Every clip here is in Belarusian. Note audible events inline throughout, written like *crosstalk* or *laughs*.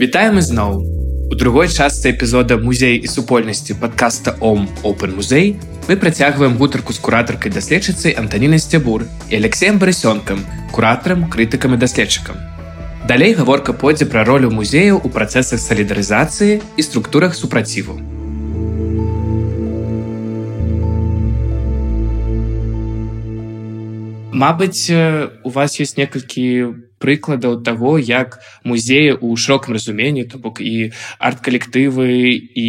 Вітаем ізноў. У другой частцы эпізода музей і супольнасці падкаста Ом Open музей мы працягваем гутарку з куратаркай даследчыцай Антанінай Сцябур і Алексеем барысёнкам, куратарам, крытыкам і даследчыкам. Далей гаворка пойдзе пра ролю музеяў у працэсах салідарызацыі і структурах супраціву. Мабыць, у вас ёсць некалькі прыкладаў таго, як музеі ў шырокам разуменні, то бок і арт-калектывы і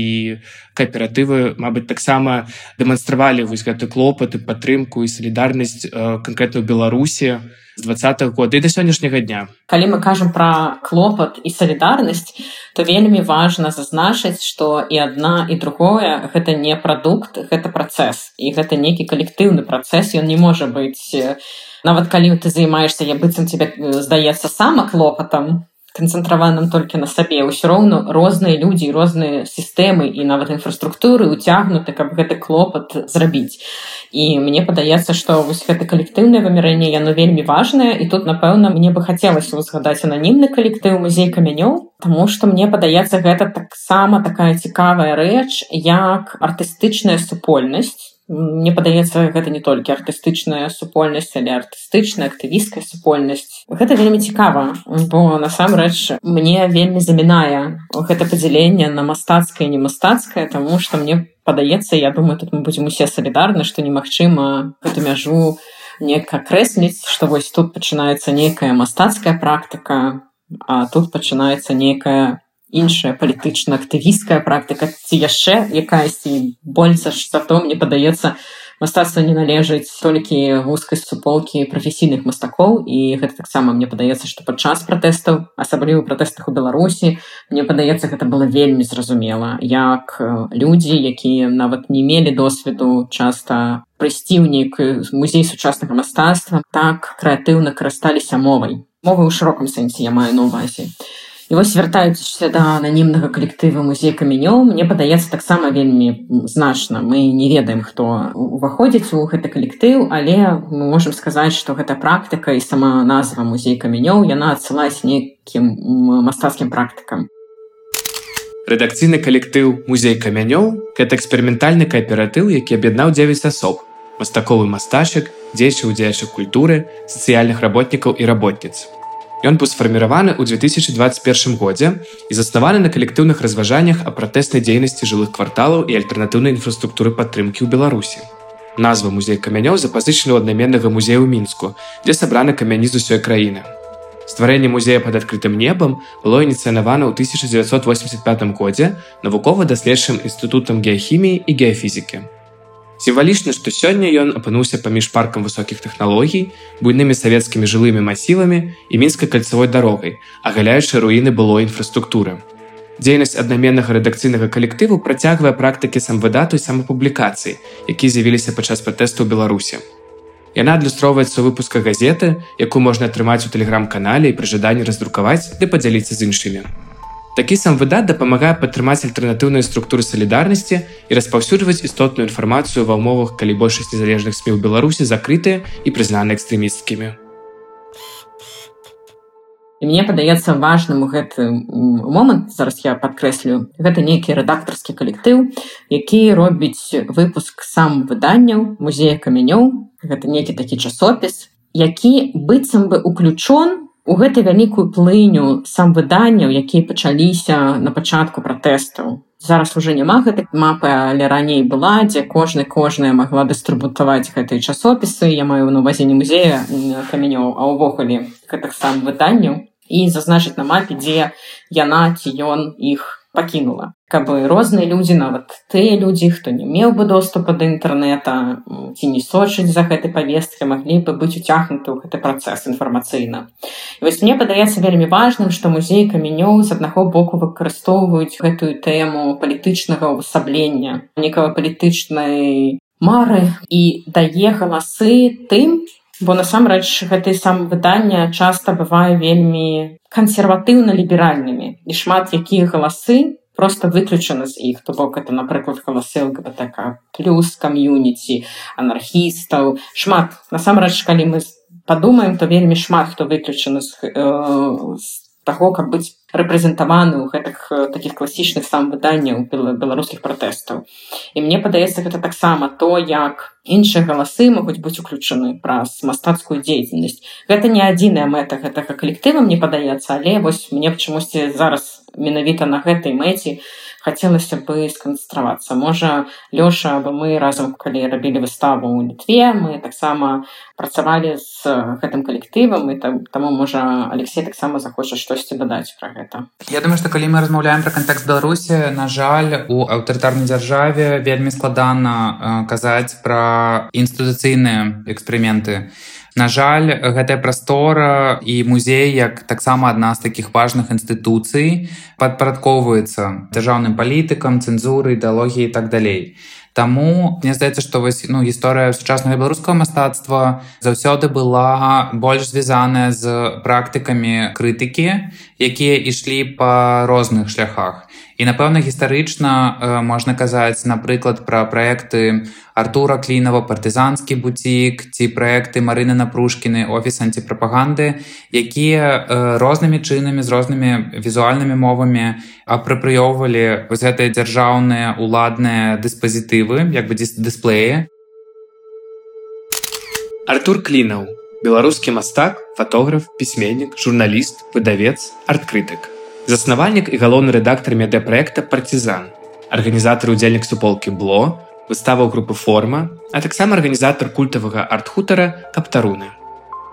кааператывы, мабыць, таксама дэманстравалі вось гэты клопат і падтрымку і салідарнасць канкрэтна ў Беларусі двадцатых год і да сённяшняга дня. Калі мы кажам пра клопат і салідарнасць, то вельмі важна зазначыць, што і адна і другое гэта не прадукт, гэта працэс і гэта нейкі калектыўны працэс, ён не можа быць нават калі ты займаешься я быццам тебе здаецца сама клопатам канцэнтраваным толькі на сабе ўсё роўно розныя людзі розныя сістэмы і нават інфраструктуры уцягнуты каб гэты клопат зрабіць. І мне падаецца што вось гэта калектыўнае вымярэнне яно вельмі важнае і тут напэўна мне бы хацелася узгадаць ананімны калектыў музей камянёў Таму што мне падаецца гэта таксама такая цікавая рэч як артыстычная супольнасць Мне падаецца гэта не толькі артыстычная супольнасць але артыстычная актывісцкая супольнасць. Гэта вельмі цікава бо насамрэч мне вельмі замінае гэта падзяленне на мастацкае не мастацкае тому что мне падаецца я думаю тут мы будзем усе салідарны што немагчыма гэту мяжу неяк акрэсліць што вось тут пачынаецца нейкая мастацкая практыка а тут пачынаецца нейкая іншая палітычна-актывісцкая практыка ці яшчэ якаясьці больш за то мне падаецца мастацтва не належыць толькі вузкай суполкі прафесійных мастакоў. І гэта таксама мне падаецца што падчас пратэстаў асабліва пратэстах у беларусі мне падаецца гэта было вельмі зразумела як людзі якія нават не мелі досведу часта прыйсці ў нейкі музей сучаснага мастацтва так крэатыўна карысталіся мовай. Мовы ў шырокам сэнсе я маю на увазе і І вось вяртаючыся да ананімнага калектыву музей камянёў мне падаецца таксама вельмі значна мы не ведаем хто уваходзіць у гэты калектыў але мы можемм сказаць што гэта практыка і сама назва музей камянёў яна адсылась нейкім мастацкім практыкам рэдакцыйны калектыў музей камянёў гэта эксперыментальны кааператыў які аб'яднаў 9 асоб мастаковы мастачык дзейчы ў дзеячых культуры сацыяльных работнікаў і работніц Ён быў сфарміраваны ў 2021 годзе і заснаваны на калектыўных разважаннях а пратэснай дзейнасці жылых кварталаў і альтэрнатыўнай інфраструктуры падтрымкі ў Беларусі. Назва музей камянёў запазычаны ў аднаменнага музея ў мінску, дзе сабраны камяні з усёй краіны. Стварэнне музея пад адкрытым небам было ініцыянавана ў 1985 годзе навукова-даследчым інстытутам геахіміі і геафізікі. Сімвалічна, што сёння ён апынуўся паміж паркам высокіх тэхналогій, буйнымі савецкімі жылымі масівамі і мінскай кальцавой дарогай, агаляючы руіны было інфраструктуры. Дзейнасць аднаменнага рэдакцыйнага калектыву працягвае практыкі самвыдату і самапублікацыі, якія з'явіліся падчас пратэсту ў Беларусі. Яна адлюстроўваецца ў выпусках газеты, якую можна атрымаць у тэлеграм-канале і пры жаданні раздрукаваць ды падзяліцца з іншымі. Такі сам выдат дапамагае падтрымаць альтэрнатыўныя структуры салідарнасці і распаўсюджваць істотную інфармацыю ва ўмовах, калі большасць незалежных смі ў Беларусі закрытыя і прызнаны экстрэмісткімі. Мне падаецца важным гэты момант зараз я падкрэслю гэта нейкі рэдактарскі калектыў які робіць выпуск сам выданняў музея камянёў гэта нейкі такі часопіс які быццам бы уключон у гэтую вялікую плыню сам выданняў якія пачаліся на пачатку пратэстаў. Зараз уже няма гэтай мапы але раней была дзе кожны кожная магла дыстрыбутаваць гэтыя часопісы. Я маю на увазе не музея камянёў а ўвогуле гэтых сам выданняў і зазначыць на мапе дзе яна ці ён іх пакінула каб розныя людзі нават тыя людзі хто не меў бы доступа да інтэрнэта ці не сочыць за гэтай павесткі маглі бы быць уцягнуты ў гэты працэс інфармацыйна вось мне падаецца вельмі важным што музей каменёў з аднаго боку выкарыстоўваюць гэтую тэму палітычнага ўвасаблення некага палітычнай мары і дае галасы тым бо насамрэч гэты сам выдання часта бывае вельмі кансерватыўна-ліберальнымі. І шмат якія галасы просто выключаны з іх. То бок это напрыклад галасы ЛГБТК плюс кам'юніці анархістаў. Шмат. Насамрэч калі мы падумаем то вельмі шмат хто выключаны з, э, з таго каб быць рэпрэзентаваны ў гэтых таких класічных сам выданняў беларускіх пратэстаў. І мне падаецца гэта таксама то як іншыя галасы могуць быць уключаны праз мастацкую дзейнасць. Гэта не адзіная мэта гэтага калектыва мне падаецца але вось мне чамусьці зараз менавіта на гэтай мэце хацелася бы сканцэнтравацца. Можа лёша або мы разам калі рабілі выставу ў літве мы таксама працавалі з гэтым калектывам і там таму можа алексей таксама захоча штосьці дадаць пра гэта. Я думаю што калі мы размаўляем пра кантэкст беларусі на жаль у аўтарытарнай дзяржаве вельмі складана казаць пра інстытуцыйныя эксперыменты На жаль, гэтая прастора і музей як таксама адна з такіх важных інстытуцый падпарадкоўваецца дзяржаўным палітыкам, цэнзуры, ідэалогіі і так далей. Таму мне здаецца, што вось ну, гісторыя сучаснага беларускага мастацтва заўсёды была больш звязаная з практыкамі крытыкі, якія ішлі па розных шляхах. І напэўна гістарычна э, можна казаць напрыклад пра праекты Артура клінова партызанскі буцік ці праекты марыны напружкіны офіс антипрапаганды якія э, рознымі чынамі з рознымі візуальнымі мовамі апрапрыёўвалі вось гэтыя дзяржаўныя уладныя дыспазітывы як бы дысплеі Артур клінаў беларускі мастак фатограф пісьменнік журналіст выдавец арткрытык заснавальнік і галоўны рэдактар медыапраекта партизан арганізатар удзельнік суполкі бло выставаў групы форма а таксама арганізатар культавага арт-хутара каптаруны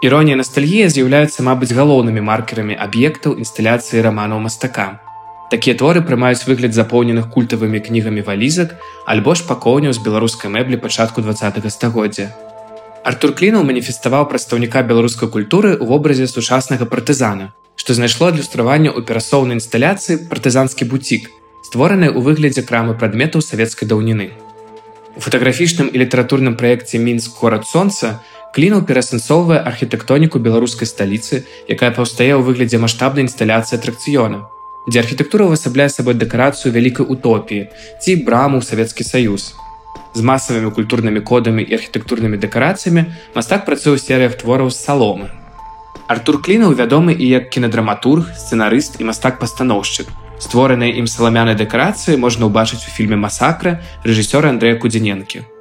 іронія ностальгія з'яўляюцца мабыць галоўнымі маркерамі аб'ектаў інсталяцыі раманаў мастака. Такія творы прымаюць выгляд запоўненых культавымі кнігамі валізак альбо ж пакоўняў з беларускай мэблі пачатку два стагоддзя Артур клінаў маніфеставаў прадстаўніка беларускай культуры ў вобразе сучаснага партызана што знайшло адлюстраванне ў перасоўнай інсталяцыі партызанскі буцік, створаны ў выглядзе крамы прадметаў савецкай даўніны. У фатаграфічным і літаратурным праекце мінск горад сонца клінаў перасэнсоўвае архітэктоніку беларускай сталіцы, якая паўстае ў выглядзе маштабнай інсталяцыі атракцыёна, дзе архітэктура ўвасабляе сабой дэкарацыю вялікай утопіі ці браму ў савецкі саюз. З масавымі культурнымі кодамі і архітэктурнымі дэкарацыямі мастак працуе ў серыях твораў з саломы, Артур клінаў вядомы і як кінадраматург, сцэнарыст і мастак-пастаноўшчык. Створаныя ім саламянай дэкарацыі можна ўбачыць у фільме масакра рэжысёра Андрэя Кудзіненкі.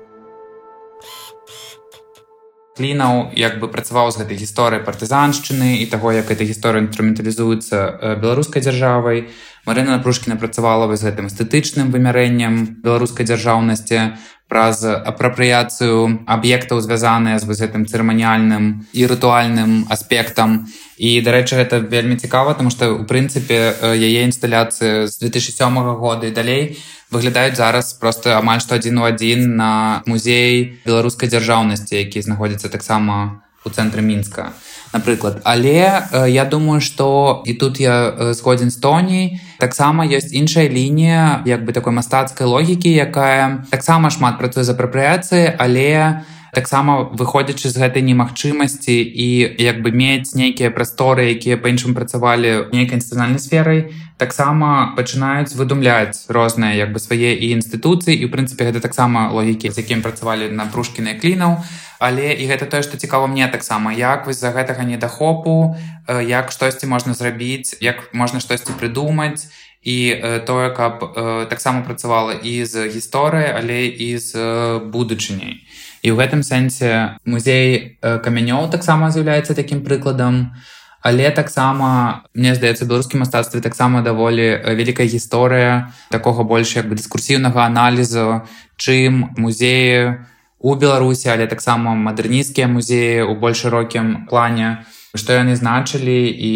Клінаў як бы працаваў з гэтай гісторыяй партызаншчыны і таго, як эта гісторыя інструменталізуецца беларускай дзяржавай. Марына Напрушкіна працавала з гэтым эстэтычным вымярэннем беларускай дзяржаўнасці, праз апрапрыяцыю аб'ектаў звязаныя з гэтым цырыманіяльным і рытуальным аспектам. І дарэчы гэта вельмі цікава тому что у прынцыпе яе інсталяцыі з 2007 года і далей выглядаюць зараз просто амаль што адзін у адзін на музей беларускай дзяржаўнасці які знаходзіцца таксама у цэнтры мінска напрыклад. Але я думаю что і тут я згодзін з тоней таксама ёсць іншая лінія як бы такой мастацкай логікі якая таксама шмат працуе з апрапрыяцыі але таксама выходзячы з гэтай немагчымасці і як бы мець нейкія прасторы якія па-іншым працавалі нейкай інстытуцыйнай сферай таксама пачынаюць выдумляць розныя як бы свае і інстытуцыі. І ў прынцыпе гэта таксама логікі з якім працавалі на прушкіны клінаў але і гэта тое што цікава мне таксама як вось за гэтага недахопу як штосьці можна зрабіць як можна штосьці прыдумаць і тое каб таксама працавала і з гісторыяй але і з будучыняй. І ў гэтым сэнсе музей камянёў таксама з'яўляецца такім прыкладам. Але таксама мне здаецца беларускім мастацтве таксама даволі вялікая гісторыя такога больш як бы дыскурсіўнага аналізу чым музею у беларусі але таксама мадэрнісцкія музеі у больш шырокім плане. Што яны значылі і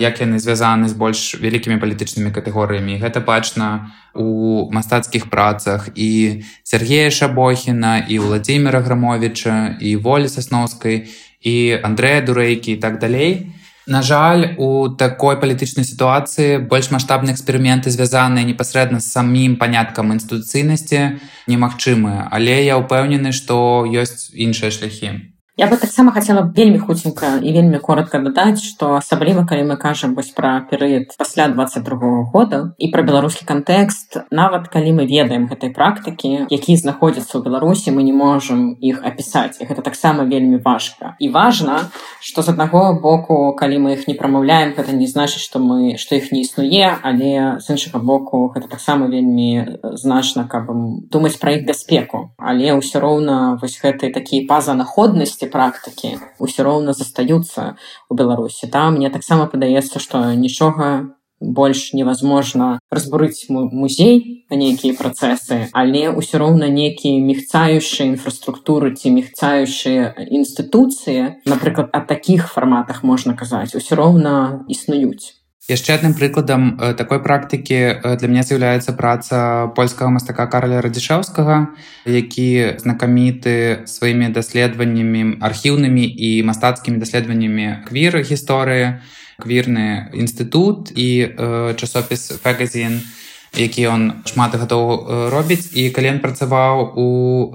як яны звязаны з больш вялікімі палітычнымі катэгорыямі. Гэта бачна у мастацкіх працах і Сергея шабохіна і владимира грамовича і волі сасноўскай і Андрэя дурэйкі і так далей На жаль, у такой палітычнай сітуацыі больш маштабныя эксперыменты звязаныя непасрэдна з самім паняткам інстытуцыйнасці немагчымыя, але я ўпэўнены, што ёсць іншыя шляхі. Я бы таксама хацела вельмі хуценька і вельмі коротко дадаць, што асабліва калі мы кажам вось пра перыяд пасля 22 года і пра беларускі кантэкст, нават калі мы ведаем гэтай практыкі, які знаходзяцца ў Беларусі, мы не можам іх апісаць. І гэта таксама вельмі важка. І важна, што з аднаго боку, калі мы іх не прамаўляем, гэта не значыць, што мы што іх не існуе, але з іншага боку гэта таксама вельмі значна, каб думаць пра іх бяспеку. Але ўсё роўна вось гэтыя такія пазанаходнасці практыкі. Ўсё роўна застаюцца у беларусі. Там мне таксама падаецца што нічога больш невозможно разбурыць музей на нейкія працэсы але ўсё роўна нейкія мігцающыя інфраструктуры ці мігцающыя інстытуцыі напрыклад о таких фарматах можна казаць усё роўна існуюць яшчэ адным прыкладам такой практыкі для мяне з'яўляецца праца польскага мастака караля радзішаўскага які знакаміты сваімі даследаваннямі архіўнымі і мастацкімі даследаваннямі квіры гісторыі квірны інстытут і часопіс фэгазін які ён шмат гадоў робіць. І калі ён працаваў у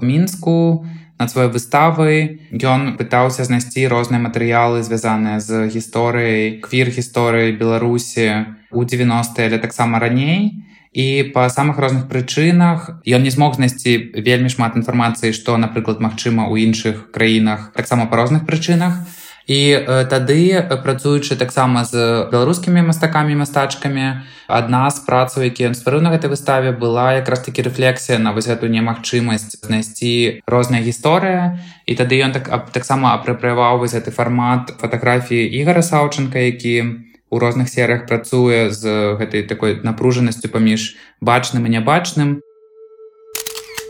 мінску то над сваёй выставай ён пытаўся знайсці розныя матэрыялы звязаныя з гісторыяй квір гісторыі беларусі у 90 але таксама раней. І па самых розных прычынах ён не змог знайсці вельмі шмат інфармацыі што напрыклад магчыма ў іншых краінах таксама па розных прычынах і тады працуючы таксама з беларускімі мастакамі мастачкамі адна з працаў які ён стварыў на гэтай выставе была якраз такі рэфлексія на вось гэту немагчымасць знайсці розная гісторыя і тады ён так таксама апрапрываў вось гэты фармат фатаграфіі ігора саўчынка які у розных серыях працуе з гэтай такой напружанасцю паміж бачным і нябачным.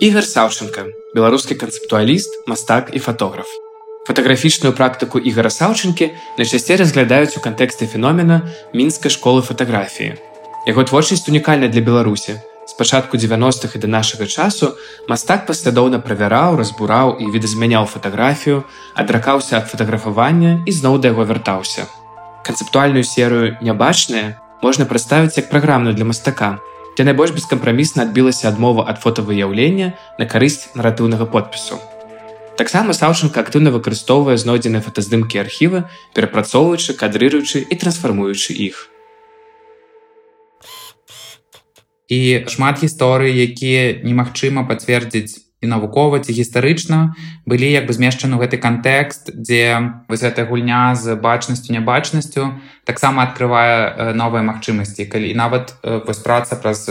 Ігор саўчынка беларускі канцэптуаліст мастак і фатограф Фатаграфічную практыку ігара саўчынкі найчасцей разглядаюць у кантэксце феномена мінскай школы фатаграфіі. Яго творчасць унікальная для Беларусі. З пачатку 90-х і да нашага часу мастак паслядоўна правяраў, разбураў і відазмяняў фатаграфію, адракаўся ад фатаграфавання і зноў да яго вяртаўся. Канцэптуальную серыю нябачная можна прадставіць як праграмную для мастака, дзе найбольш бескампрамісна адбілася адмова ад фотавыяўлення на карысць наратыўнага подпісу. Таксама Саўчынка актыўна выкарыстоўвае знойдзеныя фотаздымкі архівы, перапрацоўваючы, кадрыруючы і трансфармуючы іх. І шмат гісторый, якія немагчыма пацвердзіць і навукова ці гістарычна былі як бы змешчаны ў гэты кантэкст, дзе вось гэтая гульня з бачнасцю нябачнасцю таксама адкрывае новыя магчымасці. калі нават вось праца праз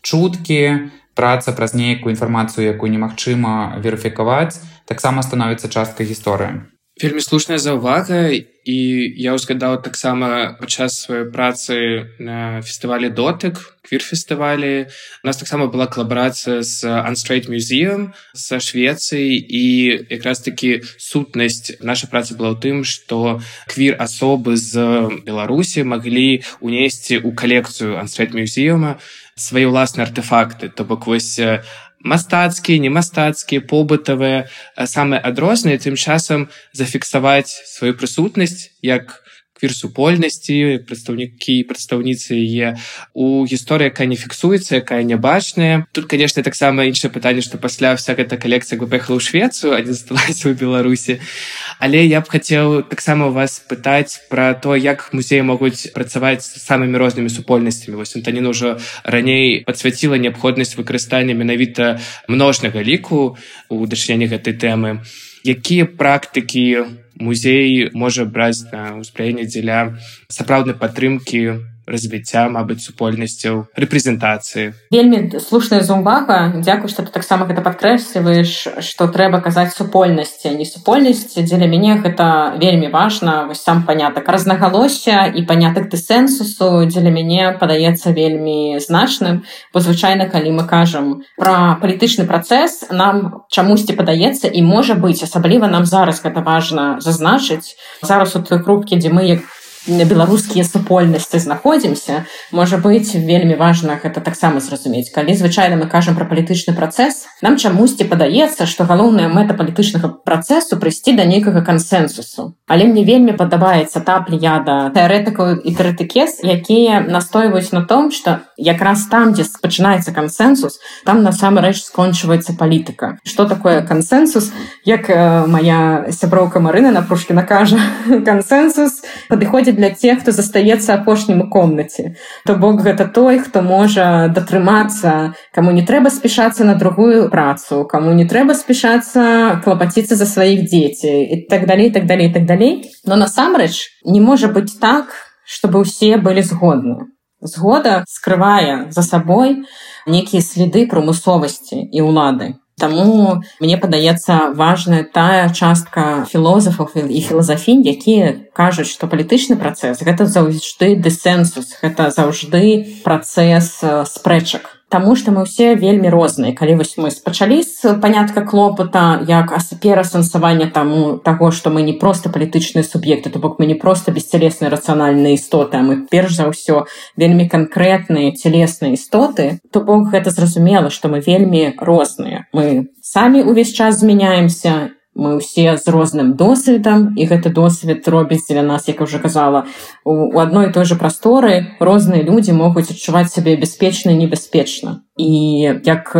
чуткі, праца праз нейкую інфармацыю, якую немагчыма верыфікаваць, таксама становіцца часткай гісторыі. Вельмі слушная заўвага і я ўзгадаў таксама падчас сваёй працы на фестывалі дотык квір-фестывалі у нас таксама была калабарацыя з Unstraight Museum са Швецыі і якраз такі сутнасць наша праца была ў тым, што квір асобы з Беларусі маглі унесці ў калекцыю Unstraight Museuma свае ўласныя артефакты, то бок вось мастацкія не мастацкія побытавыя самыя адрозныя тым часам зафіксаваць сваю прысутнасць як квір-супольнасці прадстаўнікі прадстаўніцы яе у гісторыі якая не фіксуецца якая нябачная тут канешне таксама іншае пытанне што пасля вся гэта калекцыя бы паехала ў швецыю а не засталася ў беларусі але я б хацеў таксама у вас пытаць пра то як музеі могуць працаваць з самымі рознымі супольнасцямі вось антаніна ўжо раней падсвяціла неабходнасць выкарыстання менавіта множнага ліку у дачыненні гэтай тэмы. Якія практыкі музей можа браць на ўспраенне дзеля сапраўднай падтрымкі развіцця мабыць супольнасцяў рэпрэзентацыі. Вельмі слушная зумбага дзякую што ты таксама гэта падкрэсліваеш што трэба казаць супольнасці не супольнасці. Дзеля мяне гэта вельмі важна. Вось сам панятак разнагалосся і панятак дысэнсусу дзеля мяне падаецца вельмі значным. Бо звычайна калі мы кажам пра палітычны працэс нам чамусьці падаецца і можа быць асабліва нам зараз гэта важна зазначыць. Зараз у той крупкі дзе мы як беларускія супольнасці знаходзімся можа быць вельмі важна гэта таксама зразумець. Калі звычайна мы кажам про палітычны працэс нам чамусьці падаецца што галоўная мэта палітычнага працэсу прыйсці да нейкага кансенсусу але мне вельмі падабаецца та плеяда тэарэтыкаў і крытыкес якія настойваюць на том что якраз там дзе пачынаецца кансенсус там насамрэч скончваецца палітыка. Что такое кансенсус як э, моя сяброўка Марына напрушкіна кажа *laughs* кансенсус падыходзіць для тех хто застаецца апошнім у комнаце. То бок гэта той хто можа датрымацца кому не трэба спешацца на другую працу кому не трэба спешацца клапаціцца за сваіх дзеці і так далей так далей так далей. Но насамрэч не можа быць так чтобы усе былі згодны. Згода скрывае за сабой некія следы прамысловасці і ўлады Таму мне падаецца важная тая частка філозафаў і філазафінь, якія кажуць, што палітычны працэс гэта заўжды дысэнсус, гэта заўжды працэс спрэчак. Таму што мы ўсе вельмі розныя. Калі вось мы спачалі з панятка клопата як перасэнсавання таму таго, што мы не проста палітычныя суб'екты, то бок мы не проста бесцелесныя рацыянальныя істоты, а мы перш за ўсё вельмі канкрэтныя целесныя істоты, то бок гэта зразумела, што мы вельмі розныя. Мы самі увесь час змяняемся мы ўсе з розным досведам і гэты досвед робіць для нас як уже казала у адной той же прасторы розныя людзі могуць адчуваць сябе бяспечна небяспечна і як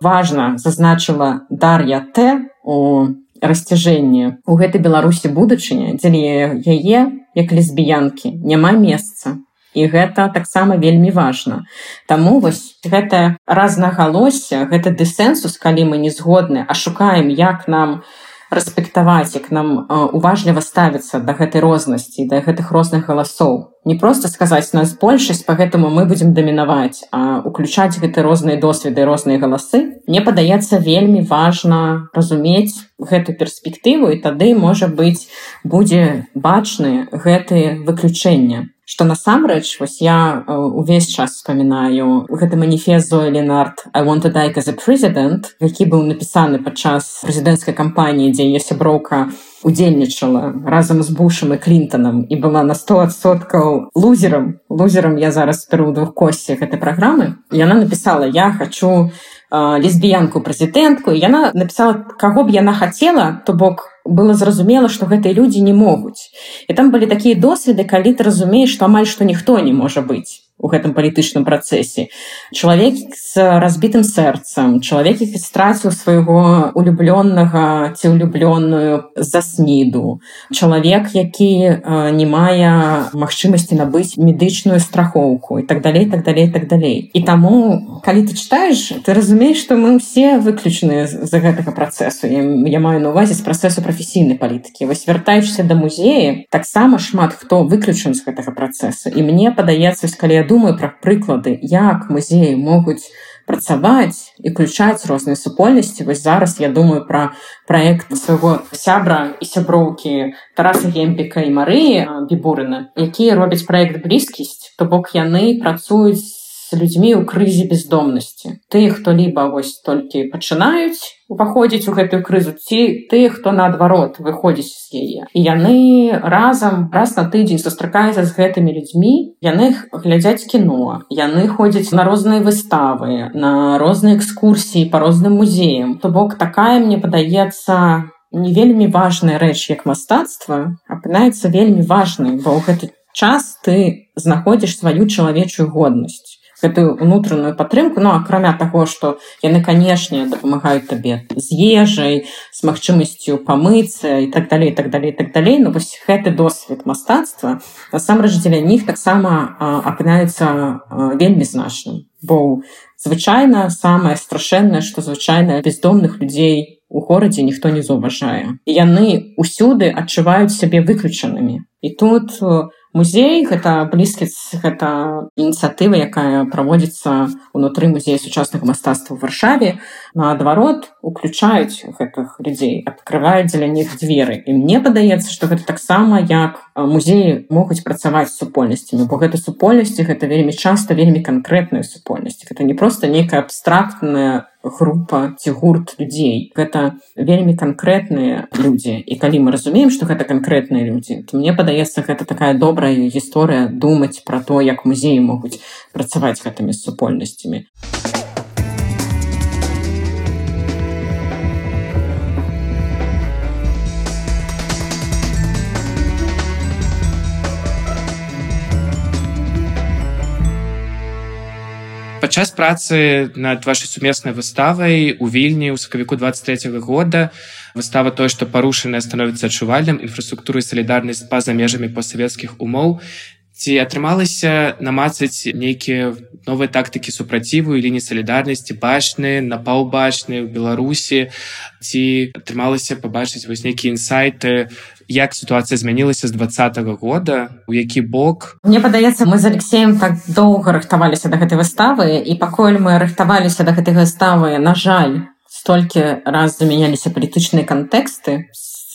важна зазначыла дар'я т. у расцяжэнні у гэтай беларусі будучыня дзеля яе як лесбіянкі няма месца. І гэта таксама вельмі важна. Таму вось гэта разнагалосся, гэта дысэнсус, калі мы не згодны, а шукаем, як нам рэспектаваць, як нам уважліва ставіцца да гэтай рознасці, да гэтых розных галасоў. Не проста сказаць нас большасць, па гэтаму мы будзем дамінаваць, а уключаць гэты розныя досведы, розныя галасы. Мне падаецца вельмі важна разумець гэту перспектыву і тады можа быць будзе бачны гэтые выключэння што насамрэч вось я э, увесь час вспоминаю гэты маніфест Зоя Ленард I want die as a president, які быў напісаны падчас прэзідэнцкай кампаніі, дзе яе сяброўка удзельнічала разам з бушам і клинтонам і была на 100соткаў лузерам. Лузерам я зараз перу двух косці гэтай праграмы. Яна написала я хочу лесбіянку прэзідэнтку яна написала каго б яна хацела то бок было зразумела што гэтыя людзі не могуць. І там былі такія досведы калі ты разумееш што амаль што ніхто не можа быць у гэтым палітычным працэсе чалавек з разбітым сэрцам чалавек які страціў свайго улюблённага ці ўлюблённую засніду чалавек які не мае магчымасці набыць медычную страхоўку і так далей так далей так далей і таму калі ты читаеш ты разумееш што мы ўсе выключаны з-за гэтага працэсу я маю на увазе з працэсу прафесійнай палітыкі вось вяртаючыся да музеі таксама шмат хто выключан з гэтага працэсу і мне падаецца калі я думаю пра прыклады як музеі могуць працаваць і включаць розныя супольнасці. Вось зараз я думаю пра проект свайго сябра і сяброўкі тараса гемпіка і марыі бібурына якія робяць проект блізкісць то бок яны працуюць людзьмі ў крызе бездомнасці. Тыя хто либо вось толькі пачынаюць уваходзіць у гэтую крызу ці тыя хто наадварот выходзіць з яе. І яны разам раз на тыдзень сустракаюцца з гэтымі людзьмі яны глядзяць кіно яны ходзяць на розныя выставы на розныя экскурсіі по розным музеям. То бок такая мне падаецца не вельмі важная рэч як мастацтва апынаецца вельмі важнай бо ў гэты час ты знаходзіш сваю чалавечую годнасць гэтую унутраную падтрымку ну акрамя таго што яны канешне дапамагаюць табе з ежай з магчымасцю памыцца і так далей так далей так далей. Ну вось гэты досвед мастацтва насамрэч дзеля них таксама апынаецца вельмі значным. Бо звычайна самае страшэннае што звычайна бездомных людзей у горадзе ніхто не заўважае. Яны ўсюды адчуваюць сябе выключанымі. І тут у музей гэта блізкіць гэта ініцыятыва якая праводзіцца унутры музея сучаснага мастацтва в варшаве наадварот уключаюць гэтых людзей открываюць дзеля них дзверы. І мне падаецца што гэта таксама як музеі могуць працаваць супольнасцямі бо гэта супольнасці гэта вельмі часта вельмі канкрэтную супольнасць это не просто нейкая абстрактная група ці гурт людзей. Гэта вельмі канкрэтныя людзі. І калі мы разумеем што гэта канкрэтныя людзі то мне падаецца гэта такая добрая гісторыя думаць пра то як музеі могуць працаваць гэтымі супольнасцямі. а падчас працы над вашай сумеснай выставай у вільні ў сакавіку 23 -го года выстава тое што парушаная становіцца адчувальным інфраструктуры салідарнасць па-за межамі постсавецкіх умоў. Ці атрымалася намацаць нейкія новыя тактыкі супраціву і лініі салідарнасці бачныя напаўбачныя ў беларусі ці атрымалася пабачыць вось нейкія інсайты як сітуацыя змянілася з двадцатого года у які бок? Мне падаецца мы з алексеем так доўга рыхтаваліся да гэтай выставы і пакуль мы рыхтаваліся да гэтай выставы на жаль столькі раз замяняліся палітычныя кантэксты пратэсты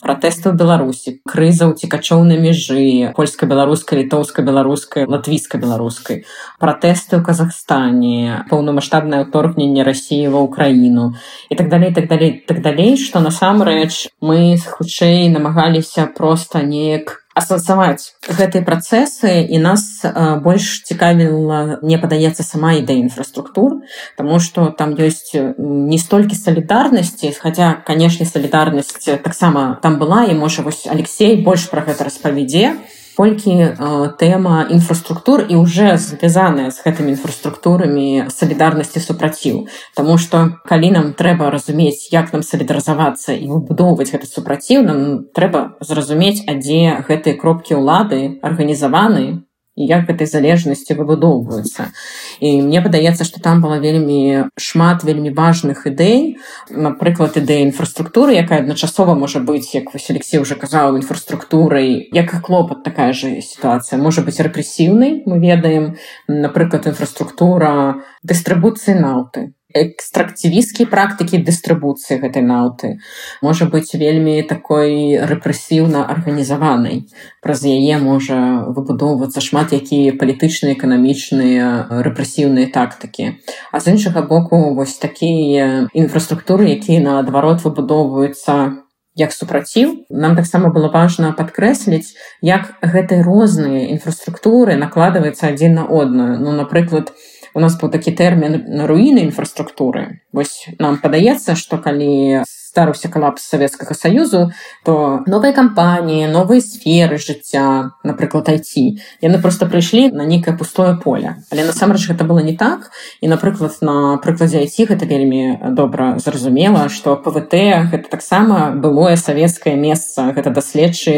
ў беларусі крыза ўцікачоў на межы польска-беларускай літоўска-беларускай латвійска-беларускай пратэсты ў казахстане паўнамасштабнае ўторгненне рассіі ва ўкраіну і так далей так далей так далей што насамрэч мы хутчэй намагаліся проста неяк асэнсаваць гэтыя працэсы і нас больш цікавіла мне падаецца сама ідэя інфраструктур Таму што там ёсць не столькі салідарнасці хаця канешне салідарнасць таксама там была і можа вось Алексей больш пра гэта распавядзе колькі э, тэма інфраструктур і уже звязаная з гэтымі інфраструктурамі салідарнасці супраціў Таму што калі нам трэба разумець як нам салідарызавацца і выбудоўваць гэты супраціў нам трэба зразумець а дзе гэтыя кропкі ўлады арганізаваны і як гэтай залежнасці выбудоўваюцца і мне падаецца што там была вельмі шмат вельмі важных ідэй напрыклад ідэя інфраструктуры якая адначасова можа быць як вось Алексей уже казаў інфраструктурай як і клопат такая же сітуацыя можа быць рэпрэсіўнай мы ведаем. Напрыклад інфраструктура дыстрыбуцыі наўты экстрактывісцкія практыкі дыстрыбуцыі гэтай наўты можа быць вельмі такой рэпрэсіўна арганізаванай праз яе можа выбудоўвацца шмат якія палітычныя эканамічныя рэпрэсіўныя тактыкі. А з іншага боку вось такія інфраструктуры якія наадварот выбудоўваюцца як супраціў. Нам таксама было важна падкрэсліць як гэтыя розныя інфраструктуры накладваюцца адзін на одную ну напрыклад у у нас быў такі тэрмін руіны інфраструктуры вось нам падаецца што калі старыўся калапс савецкага саюзу то новыя кампаніі новыя сферы жыцця напрыклад айці яны просто прыйшлі на нейкае пустое поле. Але насамрэч гэта было не так. І напрыклад на прыкладзе айці гэта вельмі добра зразумела што пвт гэта таксама былое савецкае месца гэта даследчы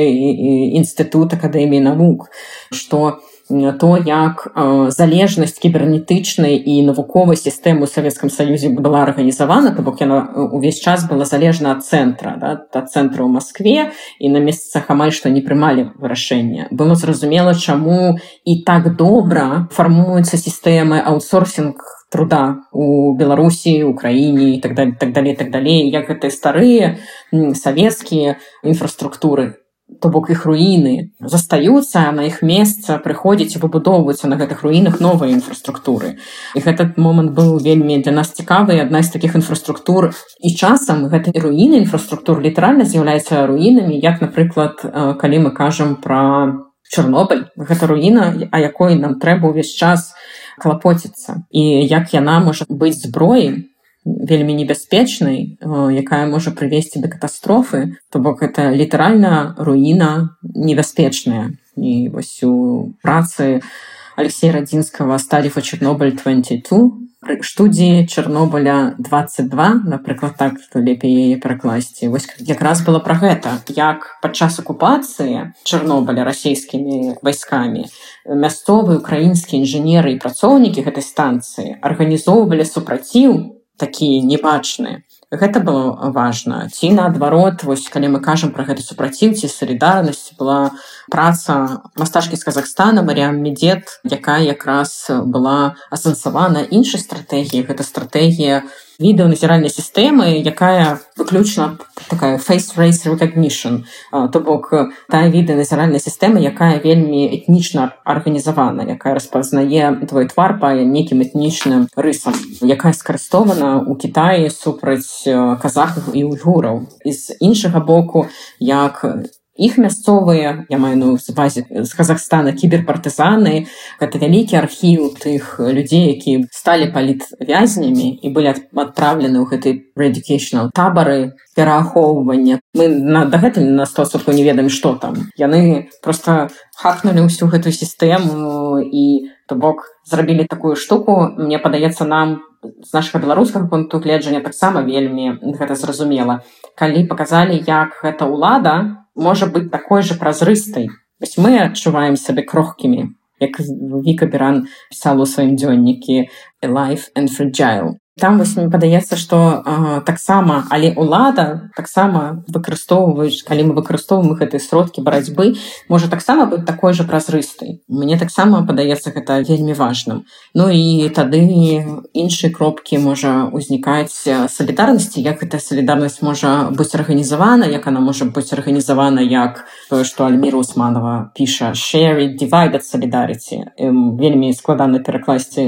інстытут акадэміі навук што у то як залежнасць кібернетычнай і навуковай сістэмы ў савецкам саюзе была арганізавана то бок яна увесь час была залежна ад цэнтра да, ад цэнтра ў Маскве і на месцах амаль што не прымалі вырашэння. Было зразумела чаму і так добра фармуецца сістэмы аутсорсинг труда у беларусі украіне так далее так далее так далей як гэтыя старыя савецкія інфраструктуры то бок іх руіны. Застаюцца на іх месца прыходзіць і выбудоўваюцца на гэтых руінах новыя інфраструктуры. І гэтый момант быў вельмі для нас цікавы адна з такіх інфраструктур. І часам гэтай руіны інфраструктур літаральна з'яўляецца руінамі як напрыклад калі мы кажам пра чорнобыль. Гэта руіна а якой нам трэба ўвесь час клапоціцца. І як яна можа быць зброяй вельмі небяспечнай якая можа прывесці да катастрофы то бок это літаральна руіна небяспечная. І вось у працы алексея радзінскага сталіфа чорнобыль 22 студіі чарнобыля 22 напрыклад так то лепей яе перакласці. Якраз было пра гэта як падчас акупацыі чарнобыля расійскімі вайскамі мясцовыя украінскія інжынеры і працоўнікі гэтай станцыі арганізоўвалі супраціў такія небачныя. Гэта было важна. Ці наадварот вось калі мы кажам пра гэты супраціў ці салідарнасць была праца мастачкі з Казахстана Марям медет якая якраз была асэнсавана іншай стратэгіі гэта стратэгія відэаназіральнай сістэмы якая выключна такая face race recognition то бок тая відэаназіральная сістэма якая вельмі этнічна арганізавана якая распазнае твой твар па нейкім этнічным рысам якая скарыстована у Китаі супраць казахаў і уйгураў з іншага боку як іх мясцовыя я маю ну базе з Казахстана кіберпартызаны гэта вялікі архіў тых людзей які сталі палітвязнямі і былі адпраўлены ў гэтай рэдукейшнал табары пераахоўвання мы на дагэтуль на стосовку не ведаем што там. Яны просто хакнули ўсю гэтую сістэму і то бок зрабілі такую штуку. Мне падаецца нам з нашага беларускага пункту гледжання таксама вельмі гэта зразумела калі паказалі як гэта ўлада можа быць такой же празрыстай вось мы адчуваем сабе крохкімі як віка беран пісала ў сваім дзённікі life and fragile там вось мне падаецца што таксама але ўлада таксама выкарыстоўваюць калі мы выкарыстоўваем гэтыя сродкі барацьбы можа таксама быць такой жа празрыстай мне таксама падаецца гэта вельмі важным. Ну і тады іншыя кропкі можа ўзнікаць салідарнасці як гэта салідарнасць можа быць арганізавана як она можа быць арганізавана як тое што альміра усманова піша шеры дивайдат салідарыці вельмі складана перакласці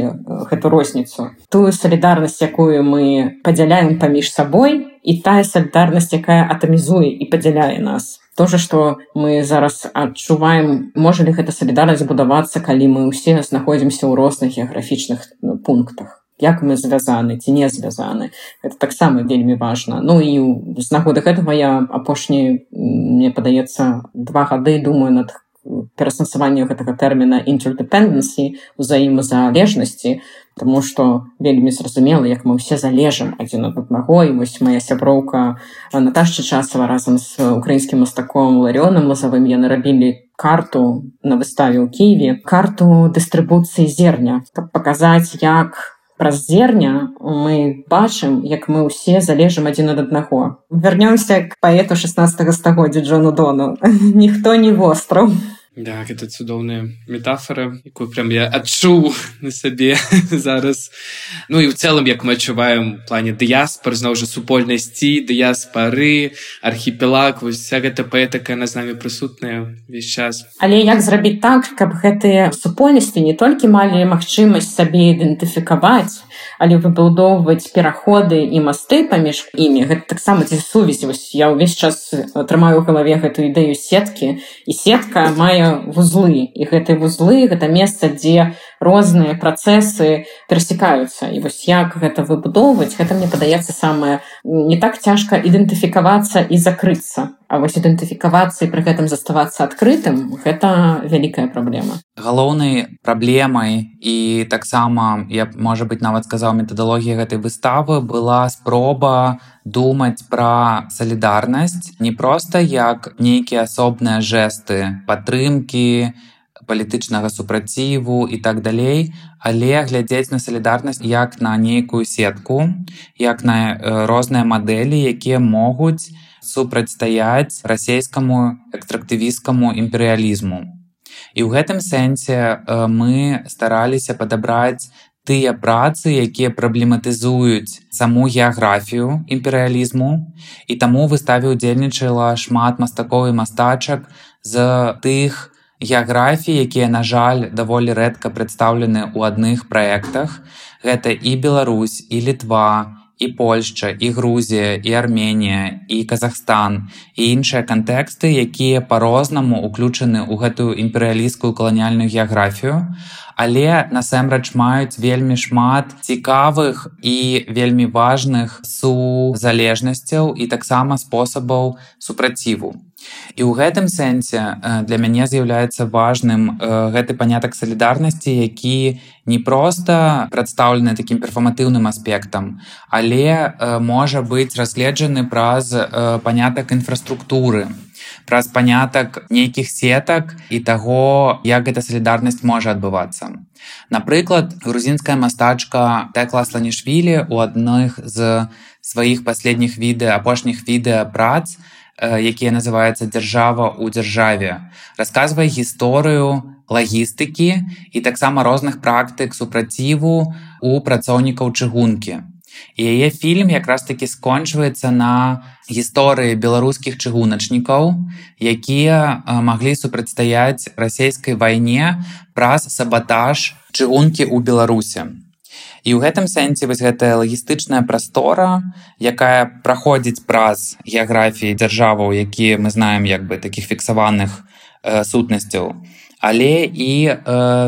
гэту розніцу. Тую салідарнасць якую мы падзяляем паміж сабой і тая салідарнасць якая атамізуе і падзяляе нас. То же что мы зараз адчуваем можа ли гэта салідарнасць будавацца калі мы ўсе знаходзімся ў розных геаграфічных ну, пунктах. Як мы звязаны ці не звязаны. Это таксама вельмі важна ну і з нагоды гэтага я апошні мне падаецца два гады думаю над перасэнсаванню гэтага тэрміна interdependенcy узаемазалежнасці Таму што вельмі зразумела як мы ўсе залежым адзін ад аднаго і вось моя сяброўка Наташча часава разам з украінскім мастаком ларёнам лазавым яны рабілі карту на выставе ў Киеве карту дыстрыбуцыі зерня. Каб паказаць як праз зерня мы бачым як мы ўсе залежым адзін ад аднаго. Вярнёмся к паэту 16 стагоддзя Джону дону. *laughs* Ніхто не востраў Да, гэта цудоўная метафора якую прям я адчуў на сабе *laughs* зараз. Ну і ў цэлым як мы адчуваем плане дыяспор зноў жа супольнасці дыяспары архіпелаг вось вся гэта паэтака на з намі прысутная весь час. Але як зрабіць так каб гэтыя супольнасці не толькі малі магчымасць сабе ідэнтыфікаваць але выбудоўваць пераходы і масты паміж імі гэта таксама ці сувязь я ўвесь час атрымаю ў галаве гэтую ідэю сеткі і сетка мае вузлы. І гэтыя вузлы гэта месца дзе розныя працэсы перасекаюцца і вось як гэта выбудоўваць гэта мне падаецца самае не так цяжка ідэнтыфікавацца і закрыцца А вось ідэнтыфікавацца і пры гэтым заставацца адкрытым гэта вялікая праблема галоўнай праблемай і таксама я можа быть нават сказаў метадалогія гэтай выставы была спроба думаць пра салідарнасць не проста як нейкія асобныя жэсты падтрымкі палітычнага супраціву і так далей але глядзець на салідарнасць як на нейкую сетку як на розныя мадэлі якія могуць супрацьстаяць расійскаму экстрактывісцкаму імперыялізму. І ў гэтым сэнсе мы стараліся падабраць тыя працы, якія праблематызуюць саму геаграфію імперыялізму і таму выставе ўдзельнічала шмат мастакоў і мастачак з тых геаграфій, якія, на жаль, даволі рэдка прадстаўлены ў адных праектах. Гэта і Беларусь і літва, і Польшча і Грузія і Арменія і Казахстан і іншыя кантэксты, якія па-рознаму уключаны ў гэтую імперыялісцкую каланіяльную геаграфію, але насамрэч маюць вельмі шмат цікавых і вельмі важных сузалежнасцяў і таксама спосабаў супраціву. І ў гэтым сэнсе для мяне з'яўляецца важным гэты панятак салідарнасці, які не проста прадстаўлены такім перфаматыўным аспектам, але можа быць разгледжаны праз панятак інфраструктуры праз панятак нейкіх сетак і таго, як гэта салідарнасць можа адбывацца. Напрыклад, грузінская мастачка Тэкла Сланішвілі у адных з сваіх паследніх відэа апошніх відэа прац, якія называюцца дзяржава ў дзяржаве расказвае гісторыю лагістыкі і таксама розных практык супраціву у працоўнікаў чыгункі. І яе фільм якраз таки скончваецца на гісторыі беларускіх чыгуначнікаў якія маглі супрацьстаяць расійскай вайне праз сабатаж чыгункі ў беларусе і ў гэтым сэнсе вось гэтая лагістычная прастора якая праходзіць праз геаграфіі дзяржаваў якія мы знаем як бы таких фіксаваных э, сутнасцяў. Але і э,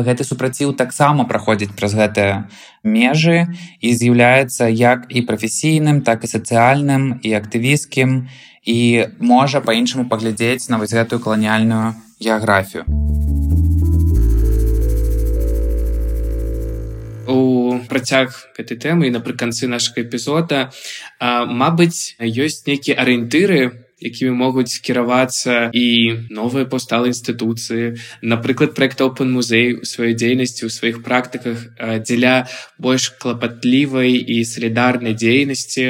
гэты супраціў таксама праходзіць праз гэтыя межы і з'яўляецца як і прафесійным так і сацыяльным і актывісцкім і можа па-іншаму паглядзець на вось гэтую каланіяльную геаграфію працяг гэтай тэмы і напрыканцы нашага эпізода Мабыць ёсць нейкія арыентыры якімі могуць кіравацца і новыя паўсталы інстытуцыі напрыклад проект open музей у сваёй дзейнасці ў сваіх практыках дзеля больш клапатлівай і салідарнай дзейнасці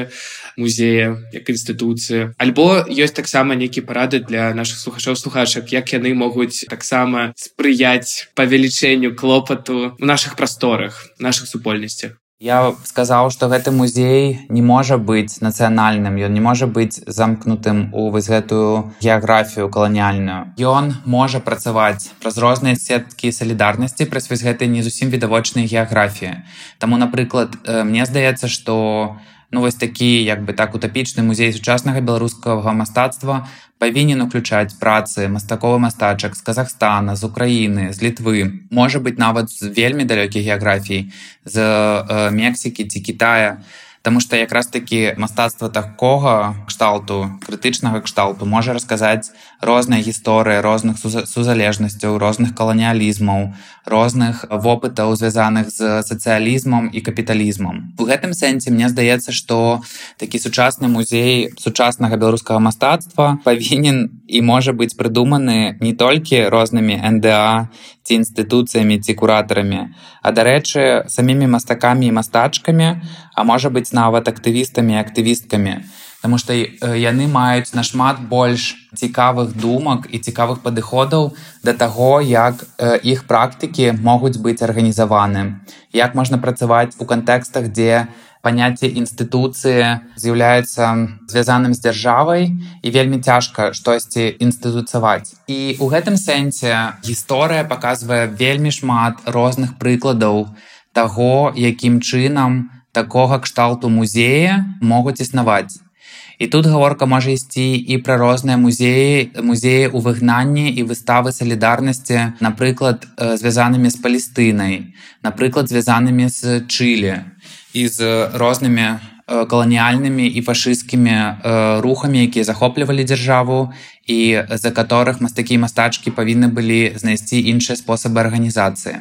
музея як інстытуцыі альбо ёсць таксама нейкі парады для наших слухачоў слухачак як яны могуць таксама спрыяць павелічэнню клопату у наших прасторах наших супольнасцях Я сказаў, што гэты музей не можа быць нацыянальным, ён не можа быць замкнутым у вось гэтую геаграфію каланіяльную. Ён можа працаваць праз розныя сеткі салідарнасці праз вось гэтай не зусім відавочнай геаграфіі. Таму, напрыклад, мне здаецца, што ну, вось такі як бы так утапічны музей сучаснага беларускага мастацтва павінен уключаць працы мастаковы мастачак з Казахстана, з Украіны, з літвы, можа быць нават з вельмі далёкіх геаграфій з э, Мексікі ці Китая. Таму што якраз такі мастацтва такога кшталту крытычнага кшталту можа расказаць розныя гісторыі розных сузалежнасцяў, розных каланіялізмаў, розных вопытаў, звязаных з сацыялізмам і капіталізмам. У гэтым сэнсе мне здаецца, што такі сучасны музей сучаснага беларускага мастацтва павінен і можа быць прыдуманы не толькі рознымі НДА ці інстытуцыямі ці куратарамі, а дарэчы, самімі мастакамі і мастачкамі, а можа быць нават актывістамі і актывісткамі. Таму што яны маюць нашмат больш цікавых думак і цікавых падыходаў да таго, як іх практыкі могуць быць арганізаваны. Як можна працаваць у кантэкстах, дзе паняцце інстытуцыі з'яўляецца звязаным з дзяржавай і вельмі цяжка штосьці інстытуцаваць. І ў гэтым сэнсе гісторыя паказвае вельмі шмат розных прыкладаў таго, якім чынам, такога кшталту музея могуць існаваць. І тут гаворка можа ісці і пра розныя музеі музеі ў выгнанні і выставы салідарнасці напрыклад звязанымі з палістынай напрыклад звязанымі з чылі і з рознымі каланіяльнымі і фашысцкімі рухамі якія захоплівалі дзяржаву і за которых мастакі мастачкі павінны былі знайсці іншыя спосабы арганізацыі.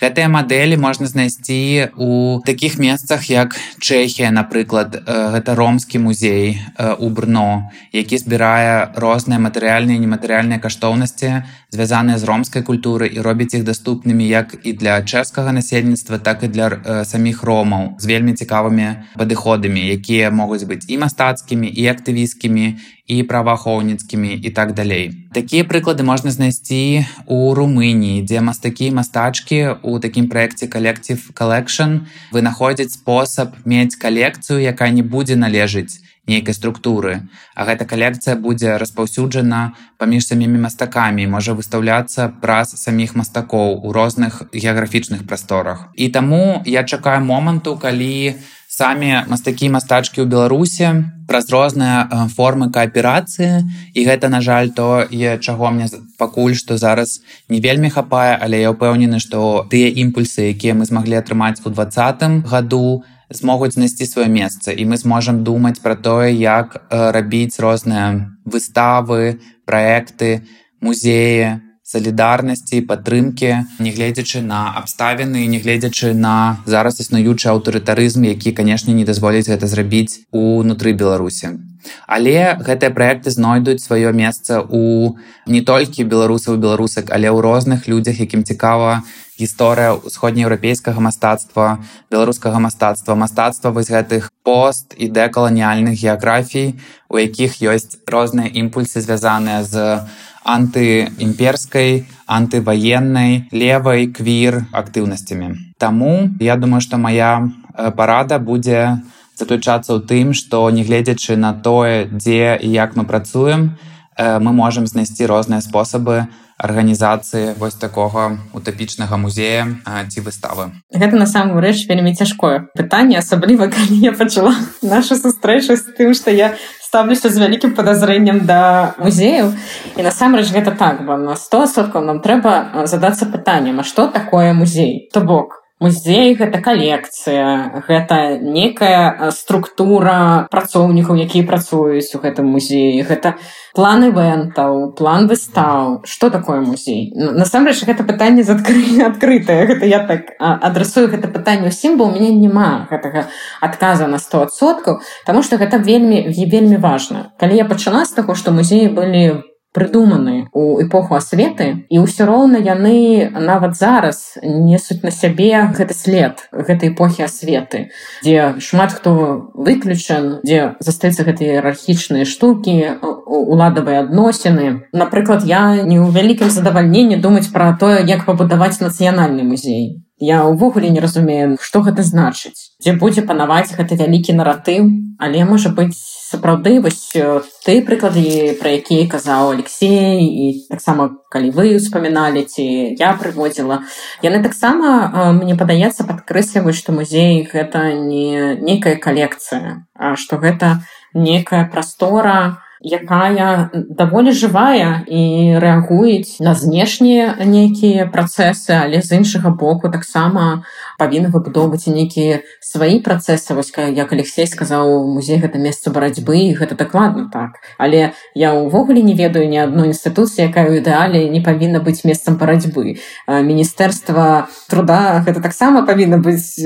Гэтыя мадэлі можна знайсці у такіх месцах як Чэхія, напрыклад, гэта ромскі музей у Брно, які збірае розныя матэрыяльныя і нематэрыяльныя каштоўнасці, звязаныя з ромскай культуры і робіць іх даступнымі як і для чэшскага насельніцтва, так і для саміх ромаў з вельмі цікавымі падыходамі, якія могуць быць і мастацкімі і актывісцкімі і праваахоўніцкімі і так далей. Такія прыклады можна знайсці у Румыніі, дзе мастакі мастачкі у такім праекце калектив collection вынаходзяць спосаб мець калекцыю, якая не будзе належыць нейкай структуры. А гэта калекцыя будзе распаўсюджана паміж самімі мастакамі, можа выстаўляцца праз саміх мастакоў у розных геаграфічных прасторах. І таму я чакаю моманту, калі, самі мастакі мастачкі ў беларусе праз розныя формы кааперацыі. І гэта на жаль то і чаго мне пакуль што зараз не вельмі хапае але я ўпэўнены што тыя імпульсы якія мы змаглі атрымаць у двадцатым году змогуць знайсці сваё месца. І мы зможам думаць пра тое як рабіць розныя выставы праекты музеі салідарнасці падтрымкі нягледзячы на абставіны нягледзячы на зараз існуючы аўтарытарызм які канешне не дазволіць гэта зрабіць унутры беларусі. Але гэтыя праекты знойдуць сваё месца у не толькі беларусаў беларусак але ў розных людзях якім цікава гісторыя усходнееўрапейскага мастацтва беларускага мастацтва мастацтва вось гэтых пост і дэкаланіяльных геаграфій у якіх ёсць розныя імпульсы звязаныя з антыімперскай антываеннай левай квір актыўнасцямі. Таму я думаю што моя парада будзе заключацца ў тым што нягледзячы на тое дзе і як мы працуем мы можемм знайсці розныя спосабы арганізацыі вось такога утапічнага музея ці выставы. Гэта на самую рэч вельмі цяжкое пытанне асабліва калі я пачала наша сустрэча з тым што я ставлюся з вялікім падазрэннем да музеяў. І насамрэч гэта так вам на сто соткаў нам трэба задацца пытаннем а што такое музей? То бок музей гэта калекцыя гэта некая структура працоўнікаў якія працуюць у гэтым музеі. Гэта план івентаў план выстаў. Что такое музей? Насамрэч гэта пытанне з адкры *laughs* адкрытае гэта я так адрасую гэта пытанне ўсім бо у мяне няма гэтага адказа на стосоткаў Таму что гэта вельмі вельмі важна. Калі я пачала з таго што музеі былі прыдуманы у эпоху асветы і ўсё роўна яны нават зараз несуць на сябе гэты след гэтай эпохі асветы дзе шмат хто выключан дзе застаюцца гэтыя іерархічныя штукі уладавыя адносіны. Напрыклад я не ў вялікім задавальненні думаць пра тое як пабудаваць нацыянальны музей. Я ўвогуле не разумею што гэта значыць. Дзе будзе панаваць гэты вялікі наратыў але можа быць сапраўды вось ты прыклады пра якія казаў алексей і таксама калі вы успаміналі ці я прыводзіла. Яны таксама мне падаецца падкрэсліваюць што музей гэта не нейкая калекцыя а што гэта некая прастора у якая даволі жывая і рэагуюць на знешнія нейкія працэсы але з іншага боку таксама павінны выбудоўваць нейкія свае працэсы. Вось як алексей сказаў музей гэта месца барацьбы і гэта дакладна так. Але я ўвогуле не ведаю ні адной інстытуцыі якая ў ідэале не павінна быць месцам барацьбы. Міністэрства труда гэта таксама павінна быць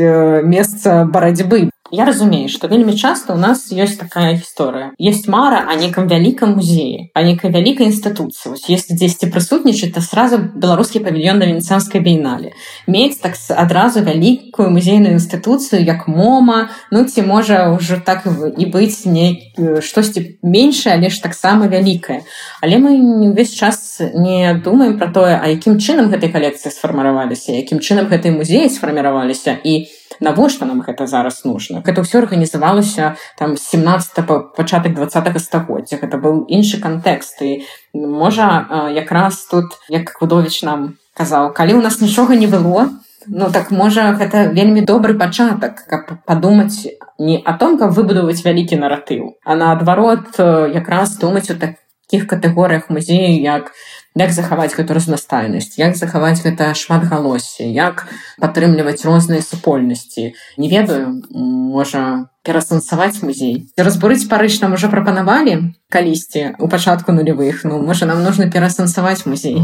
месца барацьбы Я разумею, што вельмі часта ў нас ёсць такая гісторыя. Есть мара о некам вялікам музеі, а некай вялікай інстытуцыі. если дзесьці прысутнічаць, то сразу беларускі павільён на венецанскай бейнале. Мець так адразу вялікую музейную інстытуцыю як мома, ну ці можа ўжо так і быць не штосьці меншае, але ж таксама вялікае. Але мы ўвесь час не думаем пра тое, а якім чынам гэтай калекцыі сфарміраваліся, якім чынам гэтай музеі сфарміраваліся і навошта нам гэта зараз нужно гэта ўсё арганізавалася там 17 па пачатак два стагоддзя. Гэта быў іншы кантэкст. І можа якраз тут як кудович нам казаў калі у нас нічога не было ну так можа гэта вельмі добры пачатак каб падумаць не о том каб выбудаваць вялікі наратыў а наадварот якраз думаць у таких катэгорыях музею як як захаваць гэту разнастайнасць як захаваць гэта шматгалоссі як падтрымліваць розныя супольнасці. Не ведаю можа перасэнсаваць музей. Разбурыць парыч нам уже прапанавалі калісьці у пачатку нулявых ну можа нам нужно перасэнсаваць музей.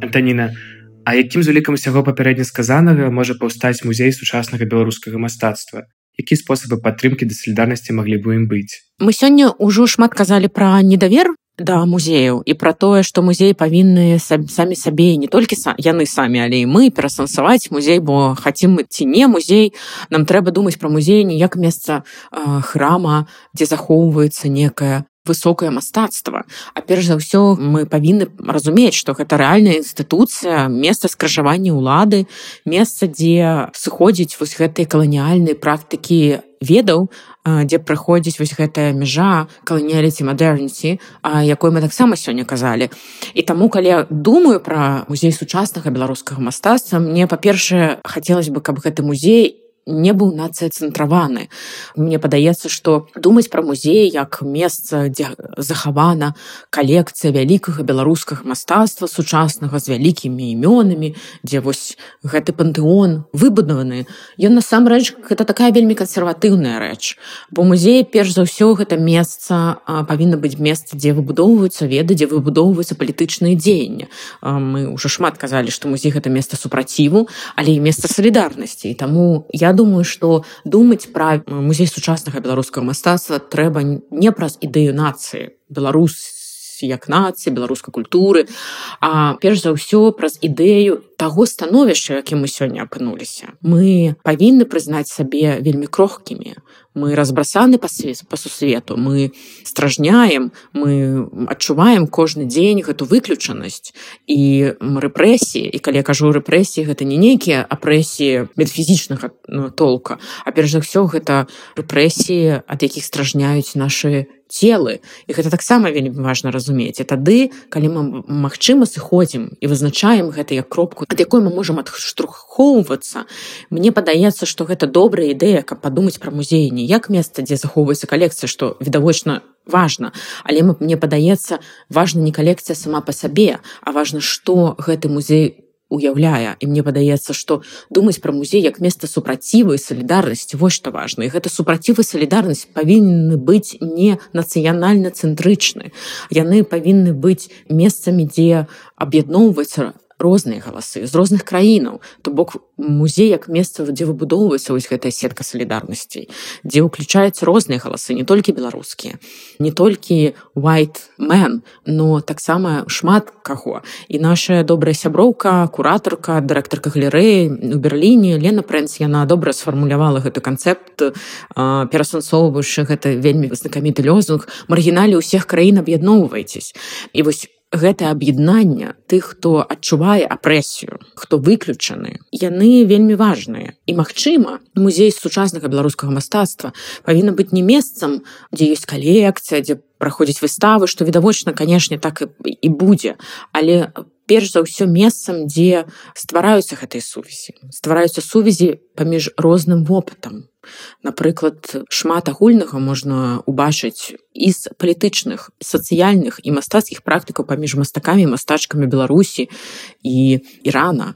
Антаніна А якім з улікам усяго папярэдне сказанага можа паўстаць музей сучаснага беларускага мастацтва які спосабы падтрымкі да салідарнасці маглі бы ім быць мы сёння ўжо шмат казалі пра недавер да музеяў і пра тое што музеі павінны самі сабе не толькі са яны самі але і мы перасэнсаваць музей бо хацім мы ці не музей. Нам трэба думаць пра музей не як месца э, храма дзе захоўваецца некая высокае мастацтва а перш за ўсё мы павінны разумець што гэта рэальная інстытуцыя месца скрыжавання ўлады месца дзе сыходзіць вось гэтыя каланіяльныя практыкі ведаў дзе праходзіць вось гэтая мяжа каланіяліці мадэрніці якой мы таксама сёння казалі і таму калі я думаю пра музей сучаснага беларускага мастацтва мне па-першае хацелось бы каб гэты музей не быў нацыяцэнтраваны. Мне падаецца, што думаць пра музей як месца, дзе захавана калекцыя вялікага беларускага мастацтва сучаснага з вялікімі імёнамі, дзе вось гэты пантэон выбудаваны. Ён насамрэч гэта такая вельмі кансерватыўная рэч. Бо музей перш за ўсё гэта месца павінна быць месца, дзе выбудоўваюцца веды, дзе выбудоўваюцца палітычныя дзеянні. Мы ўжо шмат казалі, што музей гэта месца супраціву, але і месца салідарнасці. І таму я думаю что думаць пра музей сучаснага беларускага мастацтва трэба не праз ідэю нацыі беларус беларусі як нацыі беларускай культуры а перш за ўсё праз ідэю таго становішча якім мы сёння апынуліся. Мы павінны прызнаць сабе вельмі крохкімі мы разбрасаны па свет па сусвету мы стражняем мы адчуваем кожны дзень гэту выключанасць і рэпрэсіі і калі я кажу рэпрэсіі гэта не нейкія апрэсіі метафізічнага ну, толка. А перш за ўсё гэта рэпрэсіі ад якіх стражняюць нашы целы. І гэта таксама вельмі важна разумець. І тады калі мы магчыма сыходзім і вызначаем гэта як кропку ад якой мы можам адштрухоўвацца мне падаецца што гэта добрая ідэя каб падумаць пра музей не як месца дзе захоўваецца калекцыя што відавочна важна але мне падаецца важна не калекцыя сама па сабе а важна што гэты музей уяўляе і мне падаецца што думаць пра музей як месца супраціву і салідарнасці вось што важна і гэта супрацівы салідарнасць павінны быць не нацыянальна цэнтрычны яны павінны быць месцамі дзе аб'ядноўваецца розныя галасы з розных краінаў то бок музей як месца дзе выбудоўваецца вось гэтая сетка салідарнасцей дзе ўключаюцца розныя галасы не толькі беларускія не толькі white man но таксама шмат каго. І наша добрая сяброўка куратарка дырэктарка галерэі у берліне лена прэнс яна добра сфармулявала гэты канцэпт перасэнсоўваючы гэта вельмі знакаміты лёзунг. Маргіналі ўсіх краін аб'ядноўвайцесь. І вось гэта аб'яднання тых хто адчувае апрэсію хто выключаны. Яны вельмі важныя. І магчыма музей сучаснага беларускага мастацтва павінна быць не месцам дзе ёсць калекцыя дзе праходзіць выставы што відавочна канешне так і, і будзе. Але перш за ўсё месцам дзе ствараюцца гэтай сувязі. Ствараюцца сувязі паміж розным вопытам Напрыклад, шмат агульнага можна ўбачыць і з палітычных, сацыяльных і мастацкіх практыкаў паміж мастакамі мастачкамі Беларусі і Ірана.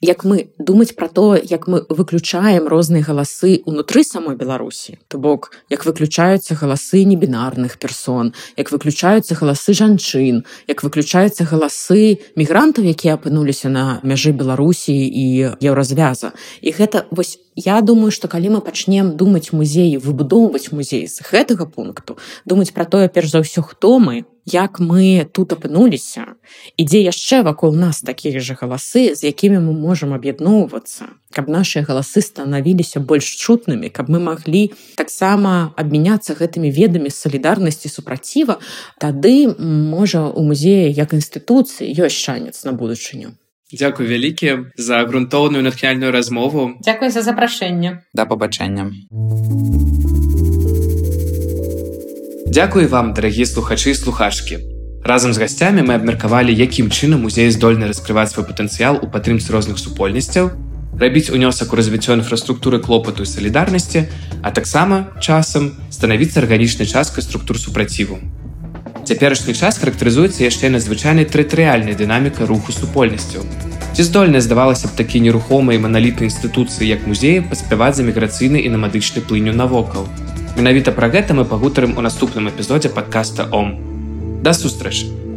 Як мы думаць пра то, як мы выключаем розныя галасы ўнутры самой Беларусі, то бок як выключаюцца галасы небінарных персон, як выключаюцца галасы жанчын, як выключаюцца галасы мігрантаў, якія апынуліся на мяжы Беларусі і еўразвяза. І гэта вось я думаю что калі мы пачнем думаць музеі выбудоўваць музей з гэтага пункту думаць пра тое перш за ўсё хто мы як мы тут апынуліся ідзе яшчэ вакол нас такія же галасы з якімі мы можемм аб'ядноўвацца каб наши галасы станавіліся больш чутнымі каб мы маглі таксама абмяняцца гэтымі ведамі салідарнасці супраціва тады можа у музеі як інстытуцыі ёсць шанец на будучыню Дзякуй вялікі за грунтоўную натхняльную размову. Дзякуй за запрашэнне. Да пабачэння. Дзякуй вам, дарагі слухачы і слухачкі. Разам з гасцямі мы абмеркавалі, якім чынам музей здольны раскрываць свой патэнцыял у падтрымцы розных супольнасцяў, рабіць унёсак у развіццё інфраструктуры клопату і салідарнасці, а таксама часам станавіцца арганічнай часткай структур супраціву. Цяперашні час характарызуецца яшчэ надзвычайнай тэрытарыяльнай дынаміка руху супольнасцяў. Ці здольная здавалася б такі нерухомай маналітнай інстытуцыі як музеі паспяваць за міграцыйны і намадычны плыню навокал. Менавіта пра гэта мы пагутарым у наступным эпізодзе падкаста Ом. Да сустрэчы!